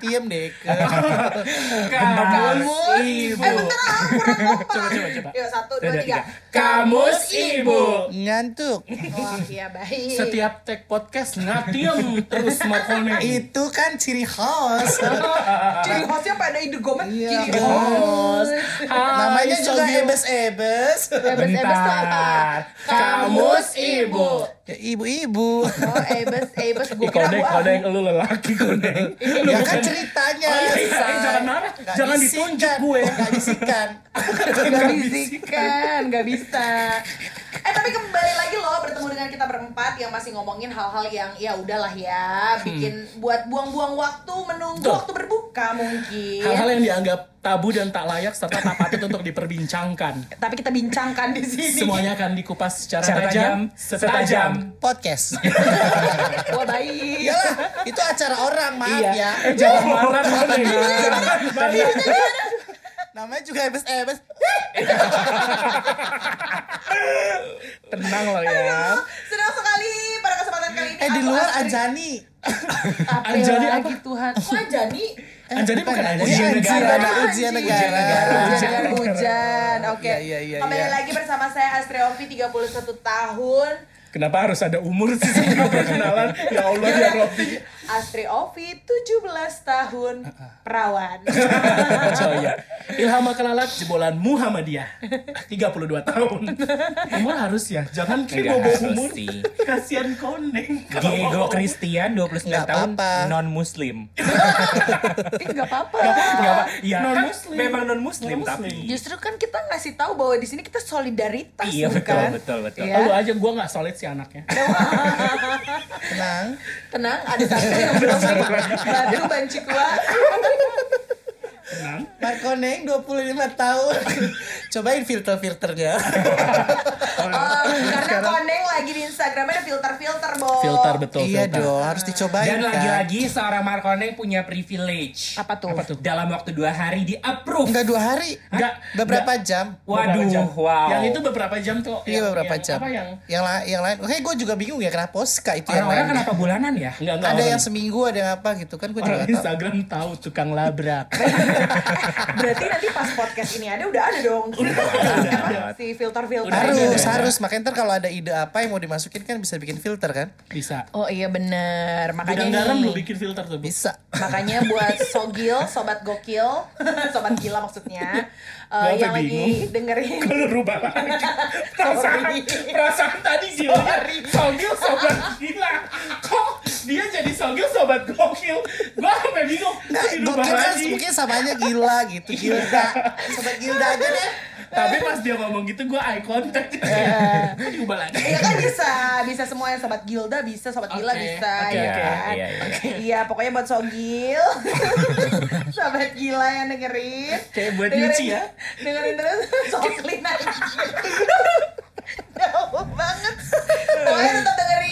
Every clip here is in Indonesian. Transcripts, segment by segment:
Ngatiem deh ke Kamus Ibu. Eh bentar ah, kurang kompak. Coba, coba, coba. Yuk satu, Dua, dua, tiga. tiga. Kamus Ibu. ngantuk. Oh iya baik. Setiap tag podcast ngatiem terus Marcone. Itu kan ciri khas. Ciri khasnya pada ide gomet. Iya, Ciri bos. khas. Namanya juga Sobio. ebes-ebes. Ebes-ebes tuh apa? Bentar. Kamus Ibu. Ya, ibu-ibu. Oh ebes, ebes. Gue kira koneng, koneng, lu lelaki koneng. ya kan ceritanya. Oh, iya, iya, Say. jangan marah. Jangan bisikan. ditunjuk gue. Nggak bisikan. Gak bisikan, gak bisa. Eh tapi kembali lagi loh bertemu dengan kita berempat yang masih ngomongin hal-hal yang ya udahlah ya bikin buat buang-buang waktu menunggu Betul. waktu berbuka mungkin. Hal-hal yang dianggap tabu dan tak layak serta tak patut untuk diperbincangkan. Tapi kita bincangkan di sini. Semuanya akan dikupas secara Secara tajam, tajam, setajam. Podcast. Wah baik. Iyalah, itu acara orang, maaf Iya. ya. Eh jangan marah. Jangan marah. Namanya juga ebes-ebes. Tenang loh ya. Senang sekali pada kesempatan kali ini. Eh di luar Anjani. Apa Anjani lagi apa? Tuhan? Kok Anjani? Anjani bukan Oh, Anjani. Ujian negara. Ada ujian negara. Ujian negara. Hujan. Oke. Iya, iya, iya, Kembali lagi bersama saya Astri Ovi 31 tahun. Kenapa harus ada umur sih sebelum perkenalan? Ya Allah ya Robi. Astri Ovi 17 tahun perawan. Percaya. Ilham Makalalat jebolan Muhammadiyah. 32 tahun. Umur harus ya. Jangan kayak Nggak bobo umur. sih. Kasihan koneng. Diego Christian 29 Nggak tahun apa-apa. non muslim. Enggak apa-apa. Enggak Iya, Non-muslim. kan memang non muslim Non-muslim. tapi. Justru kan kita ngasih tahu bahwa di sini kita solidaritas Iya betul bukan? betul betul. Iya. Lu aja gue gak solid si anaknya. Tenang. Tenang, ada satu yang belum batu banci kuat. Tenang. Markoneng 25 tahun. Cobain filter-filternya. Oh, karena koneng lagi di Instagramnya ada filter-filter, Bo. Filter betul. iya filter. dong, harus dicobain Dan kan. lagi-lagi seorang Markone punya privilege. Apa tuh? Apa tuh? Dalam waktu dua hari di approve. Enggak dua hari. Enggak. Beberapa jam. Beberapa Waduh, jam. wow. Yang itu beberapa jam tuh. Iya beberapa yang jam. Apa yang? yang, la- yang lain? Oke, gue juga bingung ya kenapa Poska itu yang Orang-orang kenapa bulanan ya? Enggak, enggak. Ada orang- yang seminggu, ada yang apa gitu kan? Gue juga nggak. Instagram tahu tukang labrak. Berarti nanti pas podcast ini ada udah ada dong. ada. si filter-filter. Harus, harus. Makanya ntar kalau ada ide apa yang mau dimasukin kan bisa bikin filter kan? Bisa. Oh iya bener. Makanya Bidang garam nih, lu bikin filter tuh. Bisa. Makanya buat sogil, sobat gokil, sobat gila maksudnya, Gua yang lagi bingung. dengerin. Lu rubah lagi. Perasaan, perasaan tadi gila. Sogil sobat gila. Kok dia jadi sogil sobat gokil? Gua sampai bingung. Nggak, Kok dirubah gokil kan lagi? mungkin samanya gila gitu. Gilda. Sobat Gilda aja deh. Tapi pas dia ngomong gitu gue eye contact. Kok diubah lagi? Iya kan bisa, bisa semua yang sobat Gilda bisa, sobat Gila Oke, bisa, oke, ya kan? Iya, iya, Iya, pokoknya buat Sogil, sobat Gila yang dengerin. Kayak buat dengerin, nyuci ya. Dengerin terus, Soklin aja. Jauh banget. Pokoknya tetap dengerin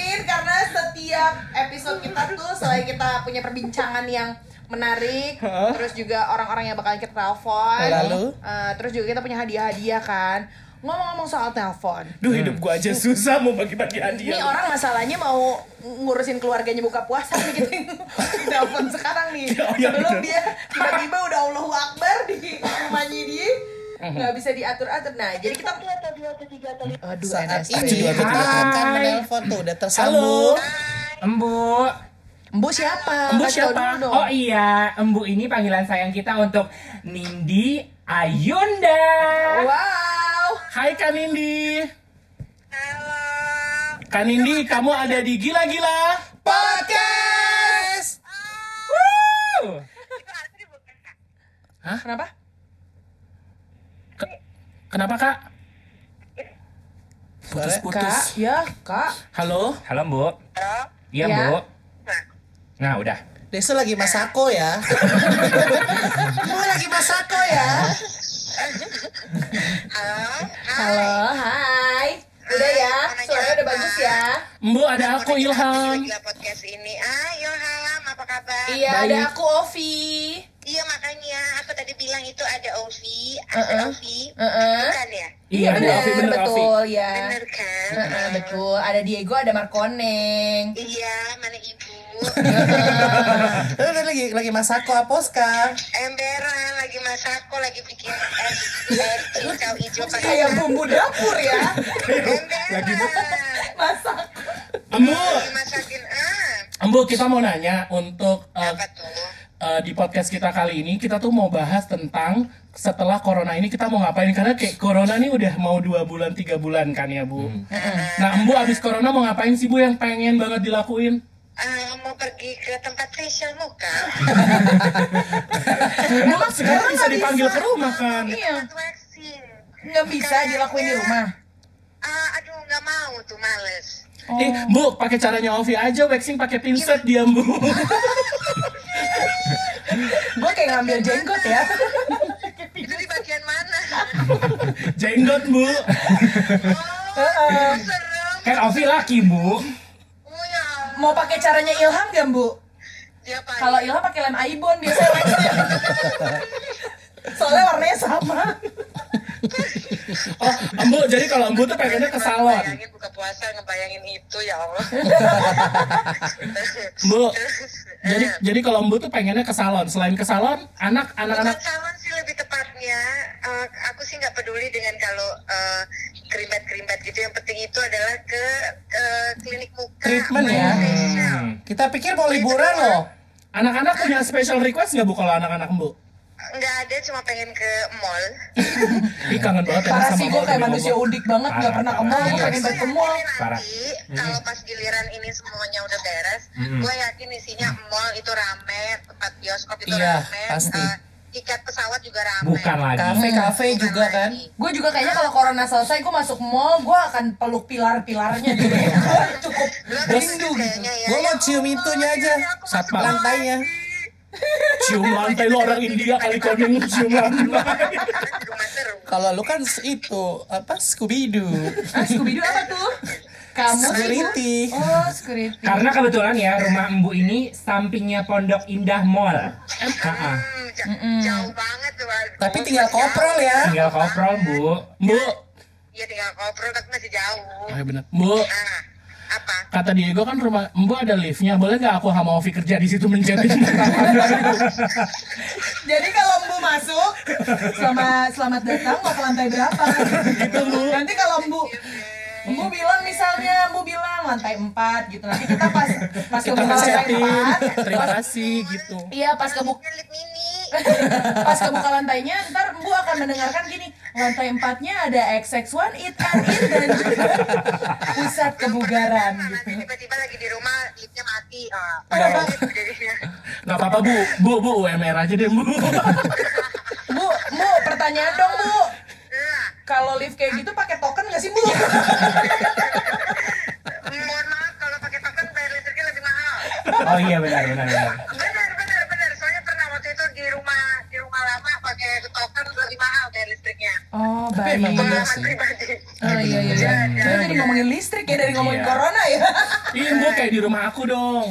selain kita punya perbincangan yang menarik, terus juga orang-orang yang bakal kita telepon. Lalu? eh, terus juga kita punya hadiah-hadiah kan. Ngomong-ngomong soal telepon. Duh hidup gue aja susah mau bagi-bagi hadiah. Ini orang masalahnya mau ngurusin keluarganya buka puasa nih gitu. Telepon sekarang nih. Oh, iya, Sebelum bener. dia tiba-tiba udah Allahu Akbar di rumahnya dia nggak bisa diatur-atur. Nah, jadi kita Aduh, Saat NSP. ini akan menelpon tuh udah tersambung. Embu. Embu siapa? Embu siapa? Oh iya, Embu ini panggilan sayang kita untuk Nindi Ayunda. Wow. Hai Kak Nindi. Halo. Kak Nindi, kamu ada di Gila-Gila. Podcast. Wuh. Kenapa? Ke- Kenapa Kak? Kak, Putus-putus. ya, Kak. Halo? Halo, Bu. Iya, Ya. Bu. Nah, udah. Deso lagi masako ya. Gue lagi masako ya. Halo, hai. Udah ya, suaranya udah bagus ya. Mbu, ada aku Ilham. Gila podcast ini. Ah, Ilham, apa kabar? Iya, Baik. ada aku Ovi. Iya, makanya aku tadi bilang itu ada Ovi, ada. Ovi. Bukan ya? Iya, Ovi, bener Ovi. betul ya. Bener kan? Betul. Ada Diego, ada Markoneng. Iya, mana ibu? Bu. Lu udah lagi lagi masako aposka. Emberan lagi masako lagi bikin es es hijau Kayak bumbu dapur ya. emberan. Masak. Embu, Lagi masakin ah. Embu kita mau nanya untuk uh, Apa uh, di podcast kita kali ini kita tuh mau bahas tentang setelah corona ini kita mau ngapain karena kayak corona ini udah mau dua bulan tiga bulan kan ya bu. Nah Embu abis corona mau ngapain sih bu yang pengen banget dilakuin? Ah, mau pergi ke tempat facial muka. Embu sekarang Emang bisa dipanggil bisa. ke rumah kan? Iya. Nggak bisa dilakuin di rumah. Ah, aduh nggak mau tuh males. Eh, Bu, pakai caranya Ovi aja waxing pakai pinset dia, Bu. Gue kayak ngambil jenggot ya. Itu di bagian mana? Jenggot, Bu. Oh, serem. Kan Ovi laki, Bu. Ya, Mau pakai caranya Ilham gak, Bu? dia apa? Kalau Ilham pakai lem Aibon biasanya. Soalnya warnanya sama. Oh, Embu, jadi kalau Embu tuh pengennya ke salon. Bayangin buka puasa ngebayangin itu ya Allah. Bu, jadi jadi kalau Embu tuh pengennya ke salon. Selain ke salon, anak bukan anak-anak salon sih lebih tepatnya. Eh, aku sih nggak peduli dengan kalau eh, keribat-keribat gitu. Yang penting itu adalah ke eh, klinik muka. Treatment ya. facial. Kita pikir mau liburan loh. anak-anak punya special request nggak Bu kalau anak-anak Embu? Nggak ada, cuma pengen ke mall. Ih, kangen banget ya Parah sama sih gue mall kayak manusia udik banget gak Parah, pernah ke mall, gue pengen ke mall. Nanti kalau pas giliran ini semuanya udah beres, gue yakin isinya mall itu rame, tempat bioskop itu Iya, rame, pasti. Tiket pesawat juga rame. Bukan lagi. Kafe-kafe Bukan juga kan. lagi. Gue juga kayaknya kalau corona selesai gue masuk mall, gue akan peluk pilar-pilarnya gitu. Gue cukup rindu gitu. ya, Gue mau cium itunya aja. jadi aku Satpam. Lantainya. Cium lantai lo orang India kali koning cium lantai. rumah terus. Kalau lu kan itu apa Scooby Doo. Ah, Scooby-Doo apa tuh? Kamu Security. Oh, security. Karena kebetulan ya rumah Embu ini sampingnya Pondok Indah Mall. Ha-ha. Hmm, ja- jauh banget tuh. Tapi Oh, tinggal koprol jauh. ya. Tinggal koprol, Bu. Bu, Iya tinggal koprol tapi masih jauh. oh, iya bener. Bu, Ah, apa? kata Diego kan rumah Embu ada liftnya. Boleh nggak aku sama Ovi kerja di situ mencetin? Jadi kalau Mbu masuk, selamat selamat datang mau ke lantai berapa? Gitu Bu. Nanti kalau Mbu Mbu bilang misalnya, Mbu bilang lantai 4 gitu. Nanti kita pas pas ke Kita buka lantai mencetin. 4, Terima kasih gitu. Iya, pas ke buka Pas kebuka lantainya ntar Mbu akan mendengarkan gini lantai empatnya ada XX1 It and In dan juga pusat kebugaran Nanti gitu tiba-tiba lagi di rumah liftnya mati. Ah, Nggak apa-apa Bu, Bu, Bu, UMR aja deh Bu. Bu, Bu, pertanyaan dong Bu Nah, kalau lift kayak gitu pakai token nggak sih Bu? mohon maaf kalau pakai token bayar listriknya lebih mahal. Oh iya benar benar benar. Benar, benar, benar. Soalnya pernah waktu itu di rumah di rumah lama pakai token lebih mahal listriknya. Oh, Tapi emang baik. bener Pengalaman sih. pribadi. Oh iya iya iya. Kita jadi ngomongin listrik ya dari ngomongin Iya. corona ya. Iya Bu, kayak di rumah aku dong.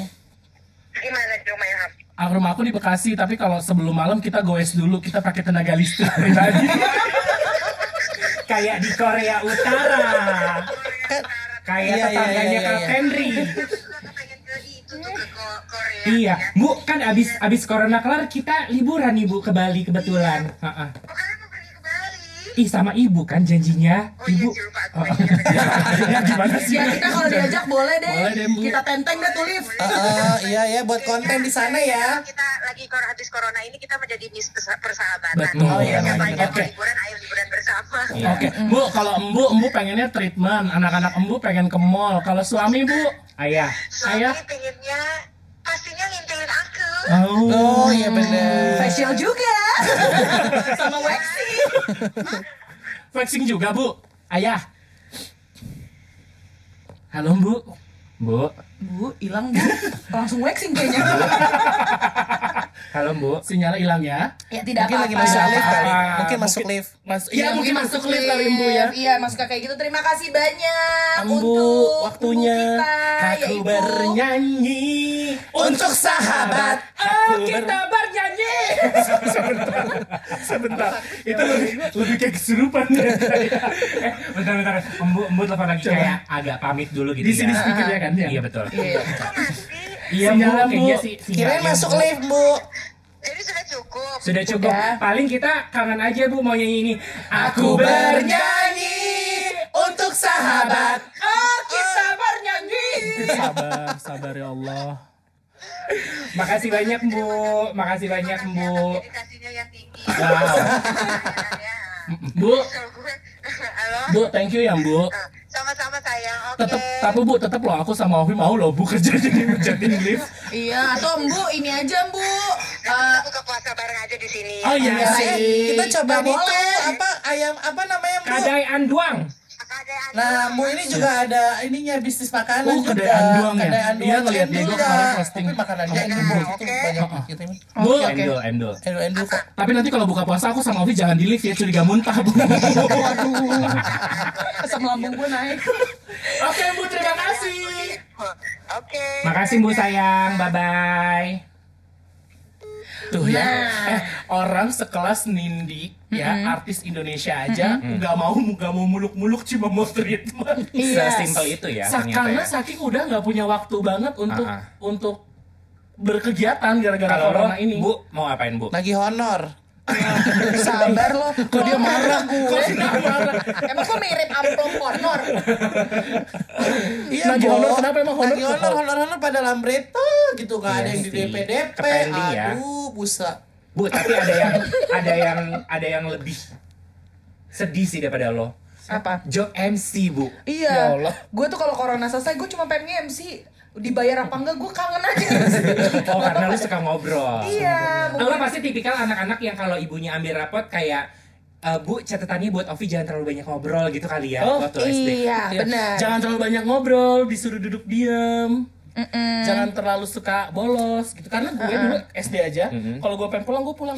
Gimana di rumah Ilham? Ah, rumah aku di Bekasi, tapi kalau sebelum malam kita goes dulu, kita pakai tenaga listrik pribadi. Kayak di Korea Utara. Kayak Iya, iya, tetangganya iya, iya, Kak. Henry. Aku pengen ke itu tuh ke Ko- Korea. Iya, ya. Bu, kan abis abis corona kelar kita liburan nih Bu ke Bali kebetulan. Ha-ha. Oh, kalian mau pergi ke Bali? Ih sama Ibu kan janjinya. Oh iya Ibu. lupa aku. Oh, oh. ya gimana sih? Ya kita kalau diajak boleh deh. Boleh deh, Bu. Kita tenteng deh. Eh, eh, iya ya buat konten di sana ya. Kita lagi kor habis corona ini kita menjadi persa- persahabatan. Betul. Oh, iya, Yang banyak Oke. liburan, ayo liburan bersama. Iya. Oke, Bu, kalau Embu, Embu pengennya treatment, anak-anak Embu pengen ke mall. Kalau suami Bu, Ayah. Suami Ayah. pengennya. Oh, Oh iya bener. Facial juga. Sama waxing. waxing juga Bu. Ayah. Halo Bu. Bu. Bu, hilang Bu. Langsung waxing kayaknya. Halo Bu. Sinyalnya hilang ya. Ya tidak Mungkin lagi apa-apa. masuk lift kali. apa-apa. Mungkin masuk Mungkin- lift. Mas, iya mungkin masuk lift kali Embu ya. Iya, masuk kayak gitu. Terima kasih banyak Embu, untuk waktunya kita, aku yaitu bernyanyi Untuk sahabat. Oh, kita bernyanyi. sebentar, sebentar. Itu lebih, lebih kayak kesurupan ya. Eh, bentar bentar. Embu Embu telepon lagi Coba. kayak agak pamit dulu gitu Di sini ya. speakernya kan ya. Iya betul. Iya. Iya, Bu, kayaknya sih. Kirain masuk Bu. lift, Bu. Jadi sudah cukup. Sudah cukup. Udah. Paling kita kangen aja Bu mau nyanyi ini. Aku bernyanyi untuk sahabat. Oh, kita bernyanyi. Sabar, sabar ya Allah. Makasih banyak Bu. Makasih banyak Bu. Dedikasinya yang tinggi. Wow. Bu, Kalau gue, halo. Bu, thank you ya, Bu. Ah, Sama-sama sayang. Oke. Tetep, tapi Bu, tetep loh aku sama Ovi mau loh Bu kerja jadi menjadi lift. Iya, atau Mbu ini aja Mbu. Nanti Eh, kita buka puasa bareng aja di sini. Oh iya Ya, sih. kita coba itu boleh. apa ayam apa namanya, Bu? Kadai Anduang. Nah, Bu ini juga ada ininya bisnis makanan Oh, juga. kedai anduang ya? Kedai anduang Iya, ngeliat Endul Diego ya. kemarin posting. Tapi makanannya endul itu Oke. banyak dikirim. Bu, Oke. Endul, endul. Endul endul kok. tapi nanti kalau buka puasa aku sama Ovi jangan di lift ya, curiga muntah Bu. asam lambung gue naik. Oke Bu, terima kasih. Oke. Makasih Bu sayang. Bye bye. Tuh ya, eh orang sekelas Nindi ya artis Indonesia aja nggak mau nggak mau muluk-muluk cuma mau treatment. Iya. Sesimpel itu ya Sa- karena ya. saking udah nggak punya waktu banget untuk Ah, ah. untuk berkegiatan gara-gara corona ini. Bu, mau apain Bu? Lagi honor. Sabar lo. Kok dia marah gue? Kok dia marah? Emang kok mirip amplop honor? Iya, Bu. honor, kenapa emang honor? Lagi honor, honor, honor pada lambreto gitu nggak ada Iya yang di. DP DP. Ya. Aduh, busa. Bu, tapi ada yang ada yang ada yang lebih sedih sih daripada lo. Apa? Job MC, Bu. Iya. Ya Allah. Gue tuh kalau corona selesai gue cuma pengen MC. Dibayar apa enggak gue kangen aja. Oh, karena lu suka ngobrol. iya. Lo pasti tipikal anak-anak yang kalau ibunya ambil rapot kayak "Eh, Bu, catatannya buat Ovi jangan terlalu banyak ngobrol gitu kali ya Oh, waktu SD. Iya, Ya, benar. Jangan terlalu banyak ngobrol, disuruh duduk diem. Jangan terlalu suka bolos gitu. Karena gue dulu SD aja, kalau gue pengen pulang, gue pulang.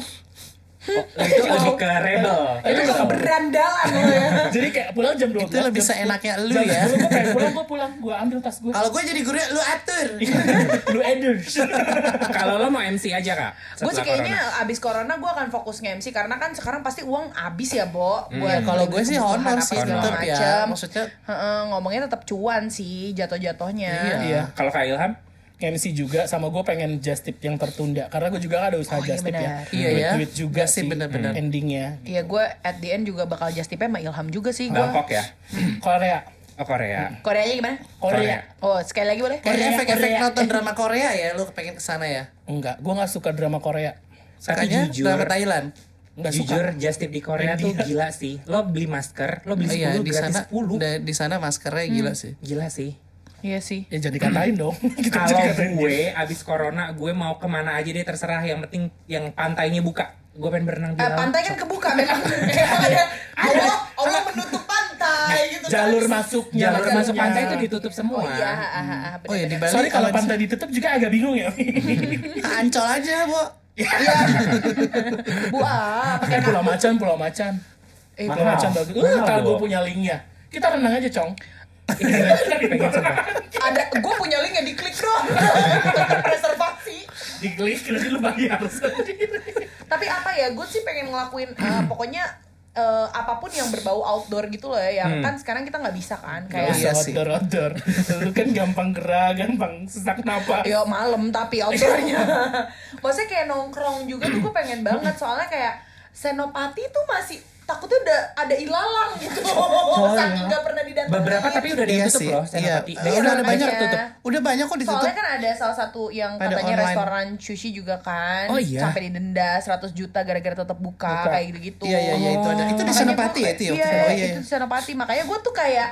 Itu lebih ke rebel. Itu gak kabar. Berandalan lo ya. Jadi kayak pulang jam 12 Itu lebih jam 10. seenaknya lu Jam ya. 10 gue pengen pulang, gue pulang. Gue ambil tas gue. Kalau gue jadi guru lu atur. Lu endorse. Kalau lo mau MC aja, Kak? Gue sih kayaknya corona? abis corona gue akan fokus nge-MC karena kan sekarang pasti uang abis ya, Bo. Buat Kalau gue sih honor sih tetap ya. Maksudnya Heeh, ngomongnya tetap cuan sih jatuh-jatuhnya. Iya. Kalau Kak Ilham? MC juga sama gue pengen just tip yang tertunda karena gue juga ada usaha Oh, iya just tip ya. Iya ya. Duit juga Just sih bener-bener. endingnya. Iya gue at the end juga bakal just tipnya sama Ilham juga sih gue. Bangkok ya? Korea. Oh, Korea. Koreanya gimana? Korea. Oh sekali lagi boleh? Korea, efek-efek Korea. nonton drama Korea ya, lu pengen ke sana ya? Enggak, gue gak suka drama Korea. Tapi Sukanya jujur, drama Thailand. Enggak suka. jujur just tip di Korea tuh gila sih. Lo beli masker, lo Oh beli 10 iya, di gratis sana 10. da- di sana maskernya gila sih. Gila sih. Iya sih. Ya jadi katain dong. Kita Kalau jadi katain dia. gue abis corona, gue mau ke mana aja deh terserah. Yang penting yang pantainya buka. Gue pengen berenang di Eh, laut. pantai kan kebuka memang. Ada. Allah, Allah menutup pantai gitu. kan. Jalur masuknya. Jalur masuk pantai itu ditutup semua. Oh iya, ah, ah, ah, Oh iya di. Bali. Sorry kalau pantai ditutup juga agak bingung ya. Ancol aja, Bu. Iya. Bu ah, pakai Pulau Macan, Pulau Macan. Eh, Pulau. Macan bagus. Uh, kalau gue punya linknya. Kita renang aja, Cong. Ada gue punya link yang diklik dong. Reservasi. Diklik, nanti lu bayar sendiri. Tapi apa ya, gue sih pengen ngelakuin eh, pokoknya eh, apa pun yang berbau outdoor gitu loh ya. Yang kan sekarang kita nggak bisa kan Gak kayak Iya usah sih. outdoor-outdoor. Lu kan gampang gerah, gampang sesak napas. Ya malam tapi outdoornya Maksudnya kayak nongkrong juga tuh gue pengen banget Soalnya kayak Senopati tuh masih takutnya udah ada ilalang gitu Saking gak pernah didatengin Beberapa tapi udah Iya tutup sih. loh, Iya. Senopati. Iya, udah ada banyak tutup. Udah banyak kok ditutup. Soalnya kan ada salah satu yang Pada katanya online. restoran sushi juga kan Oh iya? Sampai didenda 100 juta gara-gara tetap buka, Buka. kayak gitu-gitu Iya iya iya itu ada. Itu di gua ya itu ya. Iya, Oh iya. itu di Senopati Makanya gue tuh kayak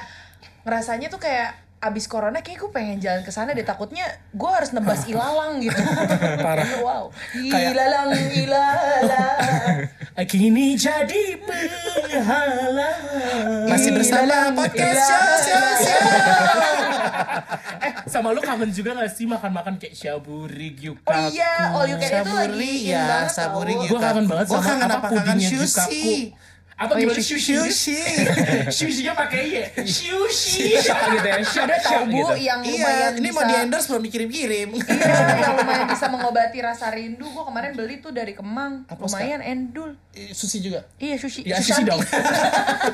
Ngerasanya tuh kayak Abis corona kayak gue pengen jalan ke sana deh takutnya gue harus nebas ilalang gitu. Parah. Wow. Ilalang ilalang. Kini jadi penghala. Masih bersama podcast show show show. eh, sama lu kangen juga gak sih makan-makan kayak shaburi, gyukaku? Oh iya, all you can itu lagi ya, tau. gitu. Gua kangen banget Gua sama kangen apa, pudingnya. Gyukaku. Apa Oh, iya, gimana sushi? Sushi. Sushi-nya pakai y. Sushi. Gitu ya, Ada tahu bu gitu. yang Iya, lumayan ini bisa mau di endorse belum dikirim-kirim. Iya, yang lumayan bisa mengobati rasa rindu. Gue kemarin beli tuh dari Kemang. Apa, lumayan endul. Eh, Sushi juga. Iya sushi. Ya Sushi dong.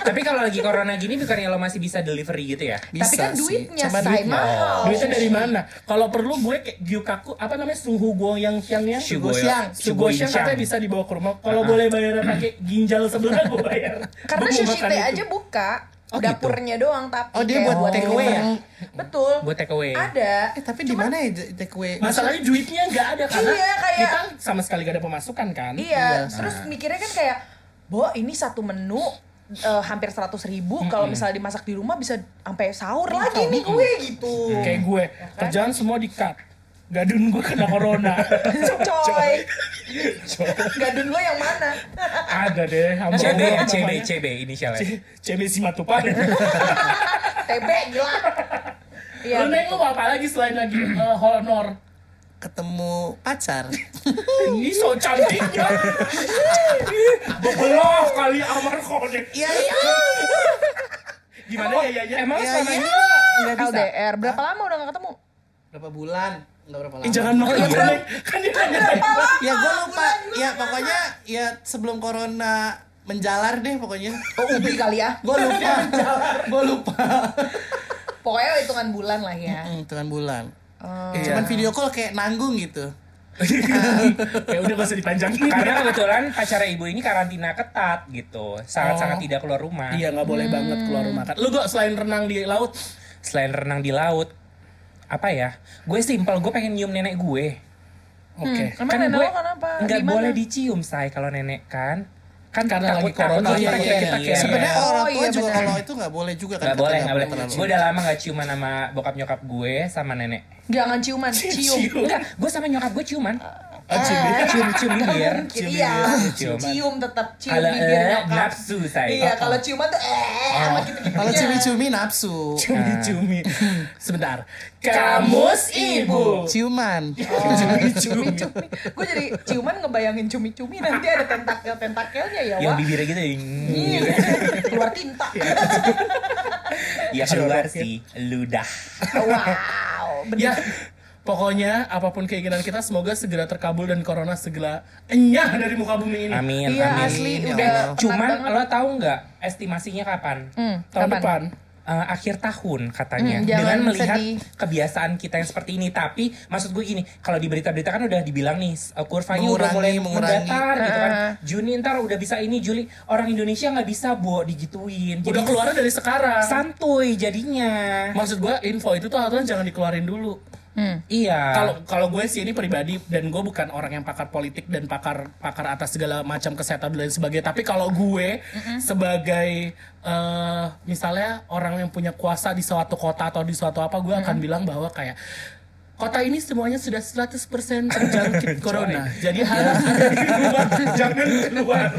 Tapi kalau lagi corona gini bukannya lo masih bisa delivery gitu ya? Tapi kan sih. duitnya say duitnya. mahal. Duitnya dari mana? Kalau perlu gue kayak Gyukaku apa namanya Suhu Xiang yang Shugoyang. Sugo Xiang katanya bisa dibawa ke rumah. Kalau boleh bayar pakai ginjal sebelah gue bayar. Karena sushi teh aja buka. Oh, gitu? dapurnya doang tapi Oh, dia kayak buat take away ya? Betul. Buat take away. Ada. Eh, tapi di mana ya take away? Masalahnya duitnya nggak ada karena Iya, kayak- kita sama sekali gak ada pemasukan kan. Iya, terus mikirnya kan kayak, Bo ini satu menu eh, hampir 100 ribu, kalau misalnya dimasak di rumah bisa sampai sahur lagi nih gue gitu. Kayak gue kerjaan semua di cut. Gadun gue kena corona. Coy. Gadun lo yang mana? ada deh. sama CB, CB. CB inisialnya. CB Simatupang. TB gila. Iya. Lu neng lu apa lagi selain lagi eh, honor? Ketemu pacar. Ini so cantiknya. Bebelah kali amar kode. Iya, iya. Gimana ya ya ya? Emang Iya, selama iya. ini? LDR, berapa lama udah gak ketemu? Berapa bulan? Enggak berapa lama. Eh, jangan makan iya, Neng. Kan dia nanya Ya gue lupa. Ya pokoknya ya sebelum corona menjalar deh pokoknya. Oh, ubi kali ya. Gue lupa. gue lupa. Pokoknya hitungan bulan lah ya. Hmm, hitungan bulan. Oh. Cuman video call kayak nanggung gitu. Ya udah gak usah dipanjangin. Karena kebetulan pacarnya ibu ini karantina ketat gitu, sangat-sangat Oh. tidak keluar rumah. Iya nggak boleh banget keluar rumah kan. Lu kok selain renang di laut? Selain renang di laut, apa ya? Gue simpel, gue pengen nyium nenek gue. Oke. Emang nenek lo kenapa? nggak Gimana? boleh dicium say kalau nenek kan. Kan Karena lagi takut corona, takut iya, iya, kita iya. carrier. Sebenarnya Oh, orang tua iya, juga kalau itu nggak boleh juga kan. Gak boleh, katanya, gak boleh. terlalu. Gue udah lama gak ciuman sama bokap nyokap gue sama nenek. Jangan ciuman, cium. Enggak, gue sama nyokap gue ciuman. Ah, cium. Cium, cium bibir. Mungkin iya. Cium. Cium tetap cium Kalau bibir eh, nyokap. nafsu saya. Iya, kalau ciuman tuh eh sama gitu-gitu. Kalau cumi-cumi nafsu. Cumi-cumi. Sebentar. Kamus ibu. Ciuman. Cumi-cumi. Gue jadi ciuman ngebayangin cumi-cumi nanti ada tentakel-tentakelnya ya, Yang wah. bibirnya gitu. Iya, keluar tinta. Ya keluar ya. sih, ludah. Wow, bener. Ya, pokoknya apa pun keinginan kita semoga segera terkabul dan corona segera enyah dari muka bumi ini. Amin, Iya amin. asli Ya udah Cuman banget. lo tahu nggak estimasinya kapan? Hmm, Tahun kapan? depan. Eh, akhir tahun katanya Hmm, dengan melihat sedih. kebiasaan kita yang seperti ini tapi maksud gue gini kalau di berita-berita kan udah dibilang nih eh, kurvanya udah mulai mengurangi. mendatar gitu kan. Juni ntar udah bisa ini Juli orang Indonesia nggak bisa bo digituin jadi Udah keluar dari sekarang. santuy jadinya Maksud gua info itu tuh aturan jangan dikeluarin dulu. Hmm. iya Kalau kalau gue sih ini pribadi dan gue bukan orang yang pakar politik dan pakar pakar atas segala macam kesehatan dan lain sebagainya. Tapi kalau gue sebagai eh, misalnya orang yang punya kuasa di suatu kota atau di suatu apa, gue akan bilang bahwa kayak kota ini semuanya sudah 100% terjangkit corona. Jadi harus ada di rumah, jangan keluar.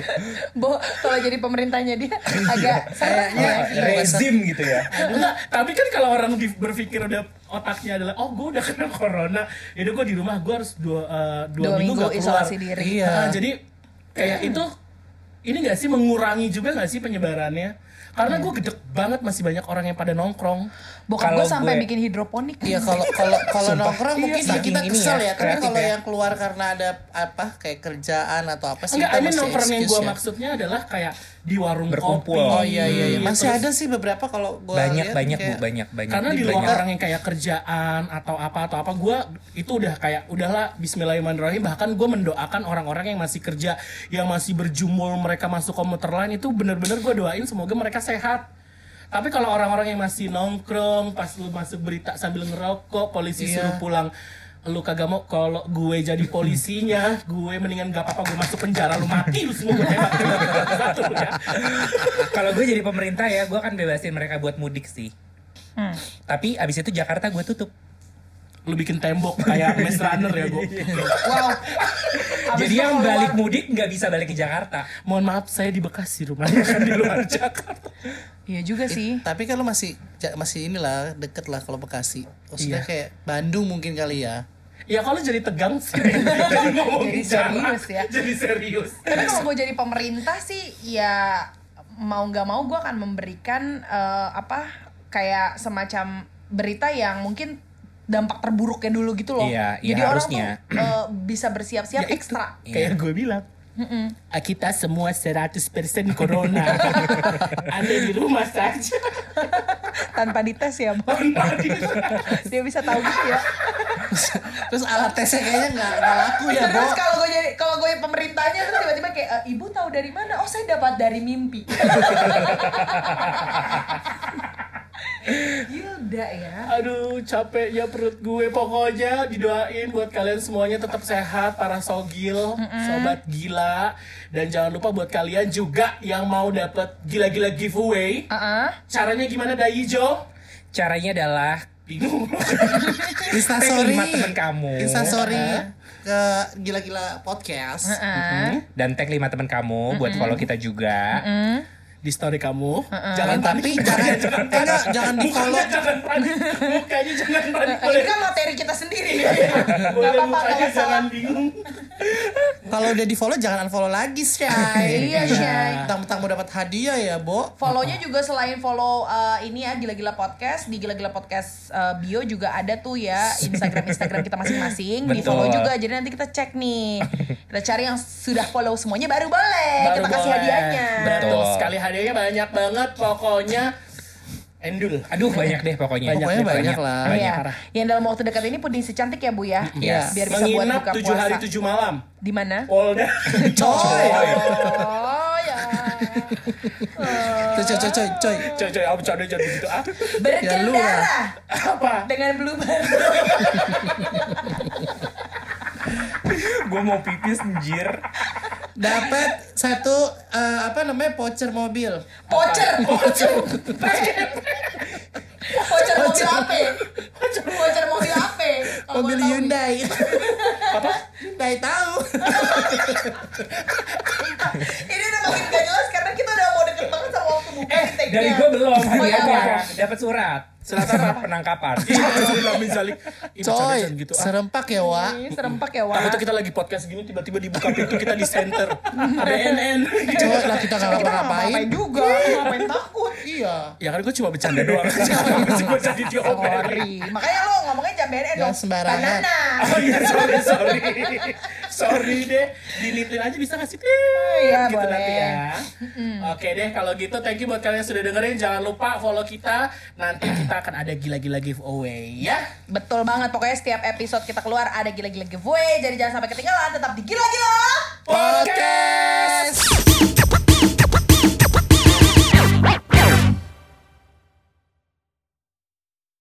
Bo, kalau jadi pemerintahnya dia agak Kayaknya ya. rezim gitu ya Enggak, tapi kan kalau orang berpikir udah otaknya adalah oh gue udah kena corona, itu gue di rumah gue harus dua eh, dua, Dua minggu, minggu gak keluar. isolasi diri. Iya. Nah, jadi kayak itu ini gak sih mengurangi juga gak sih penyebarannya? Karena gue gedek banget masih banyak orang yang pada nongkrong. Bokap gue sampai gue- bikin hidroponik. Iya kalau kalau kalau nongkrong mungkin Iya, ya kita kesel ya, ya, kreatif kalau ya. yang keluar karena ada apa kayak kerjaan atau apa sih Enggak, ini masih nongkrong yang gue ya. maksudnya adalah kayak di warung Berkumpul. kopi. Oh iya iya iya. Masih Terus- ada sih beberapa kalau gua banyak lihat banyak bu kayak- banyak banyak Karena di luar banyak. orang yang kayak kerjaan atau apa atau apa, gue itu udah kayak udahlah Bismillahirrahmanirrahim. Bahkan gue mendoakan orang-orang yang masih kerja, yang masih berjumul, mereka masuk komuter lain itu bener-bener gue doain semoga mereka sehat. Tapi kalau orang-orang yang masih nongkrong, pas lu masuk berita sambil ngerokok, polisi Iya. suruh pulang, lu kagak mau kalau gue jadi polisinya, gue mendingan gak apa-apa gue masuk penjara lu mati lu semua gue tembak satu ya. kalau gue jadi pemerintah ya gue akan bebasin mereka buat mudik sih Hmm. tapi abis itu Jakarta gue tutup Lu bikin tembok kayak Maze Runner ya gue. Wow. Abis jadi yang balik mudik nggak bisa balik ke Jakarta Mohon maaf saya di Bekasi rumahnya kan di luar Jakarta. Iya juga sih. Tapi kan lu masih masih inilah deket lah kalau Bekasi. Maksudnya Iya. kayak Bandung mungkin kali ya. Ya kalau jadi tegang sih. jadi ngomong Jadi serius ya. Jadi serius. Tapi kalau gue jadi pemerintah sih ya mau nggak mau gue akan memberikan eh, apa kayak semacam berita yang mungkin dampak terburuknya dulu gitu loh. Iya, iya Jadi orang harusnya. tuh eh, bisa bersiap-siap Ya itu, ekstra. Kayak gue bilang. Ah, Kita semua 100% corona. Anda di rumah saja. Tanpa dites ya, Bang. Tanpa di- Dia bisa tahu gitu ya. Terus alat tesnya kayaknya nggak nggak laku ya. Terus kalau gue jadi kalau gue pemerintahnya terus tiba-tiba kayak "Eh, ibu tahu dari mana? Oh saya dapat dari mimpi. Gilda ya. Aduh capeknya perut gue Pokoknya didoain buat kalian semuanya tetap sehat Para sogil, sobat gila Dan jangan lupa buat kalian juga yang mau dapet gila-gila giveaway Uh-uh. Caranya gimana Dayi Jo? Caranya adalah Bingung Instastory. lima temen kamu. Instastory ke gila-gila podcast. Mhm. dan tag lima teman kamu buat follow kita juga. Di story kamu. Jangan Tapi panik. jangan Mukanya enggak, jangan di follow. Mukanya jangan panik. Mukanya jangan panik. Ini kan materi kita sendiri. Boleh. Apa-apa mukanya kalau salah. jangan bingung Kalau udah di follow jangan unfollow lagi, Shay. Iya, Shay. Tentang mau dapat hadiah ya, Bo. Follownya juga selain follow uh, ini ya gila-gila podcast di gila-gila podcast uh, bio juga ada tuh ya Instagram Instagram kita masing-masing di follow juga jadi nanti kita cek nih kita cari yang sudah follow semuanya baru boleh Baru kita kasih boleh. hadiahnya Betul Betul. sekali hadiahnya banyak banget Pokoknya Endul Aduh banyak deh pokoknya. Pokoknya banyak lah. Banyak. Iya. parah. Yang dalam waktu dekat ini puding secantik ya Bu ya. Yes. Biar bisa buat Menginap buka tujuh puasa. hari tujuh malam Di mana? Polda Coy. Oh ya. Coy, coy, coy, coy, coy. Coy coy apa canda jangan gitu ah Ya, Berkendara lah. Apa dengan blue. Gue mau pipis anjir. Dapat satu eh, apa namanya voucher mobil. Voucher, voucher. Voucher mobil apa? Voucher mobil apa? Mobil. Hyundai. Apa? Hyundai tahu. Ini udah makin gak jelas karena kita udah mau deket banget sama waktu buka Eh dari gue belum. Iya, Hadiahnya apa? dapat surat. Surat apa? Penangkapan. Bercanda Coy, gitu ah serempak ya, Wak. Ini serempak ya, Wak. Takutnya kita lagi podcast gini tiba-tiba dibuka pintu kita di center BNN Coy, lah kita nggak ngapa-ngapain. ngapain juga, ngapain takut. Iya. Ya kan gue cuma bercanda doang gue jadi diomelin. Makanya lo ngomongnya jam BNN dong. sembarangan. Banana. Oh iya sorry sorry Sorry deh Dilitin aja bisa ngasih tip Iya, gitu boleh. nanti ya Oke deh kalau gitu thank you buat kalian yang sudah dengerin Jangan lupa follow kita Nanti kita akan ada gila-gila giveaway ya Betul banget. Pokoknya setiap episode kita keluar ada gila-gila giveaway. Jadi jangan sampai ketinggalan. Tetap di gila-gila. Podcast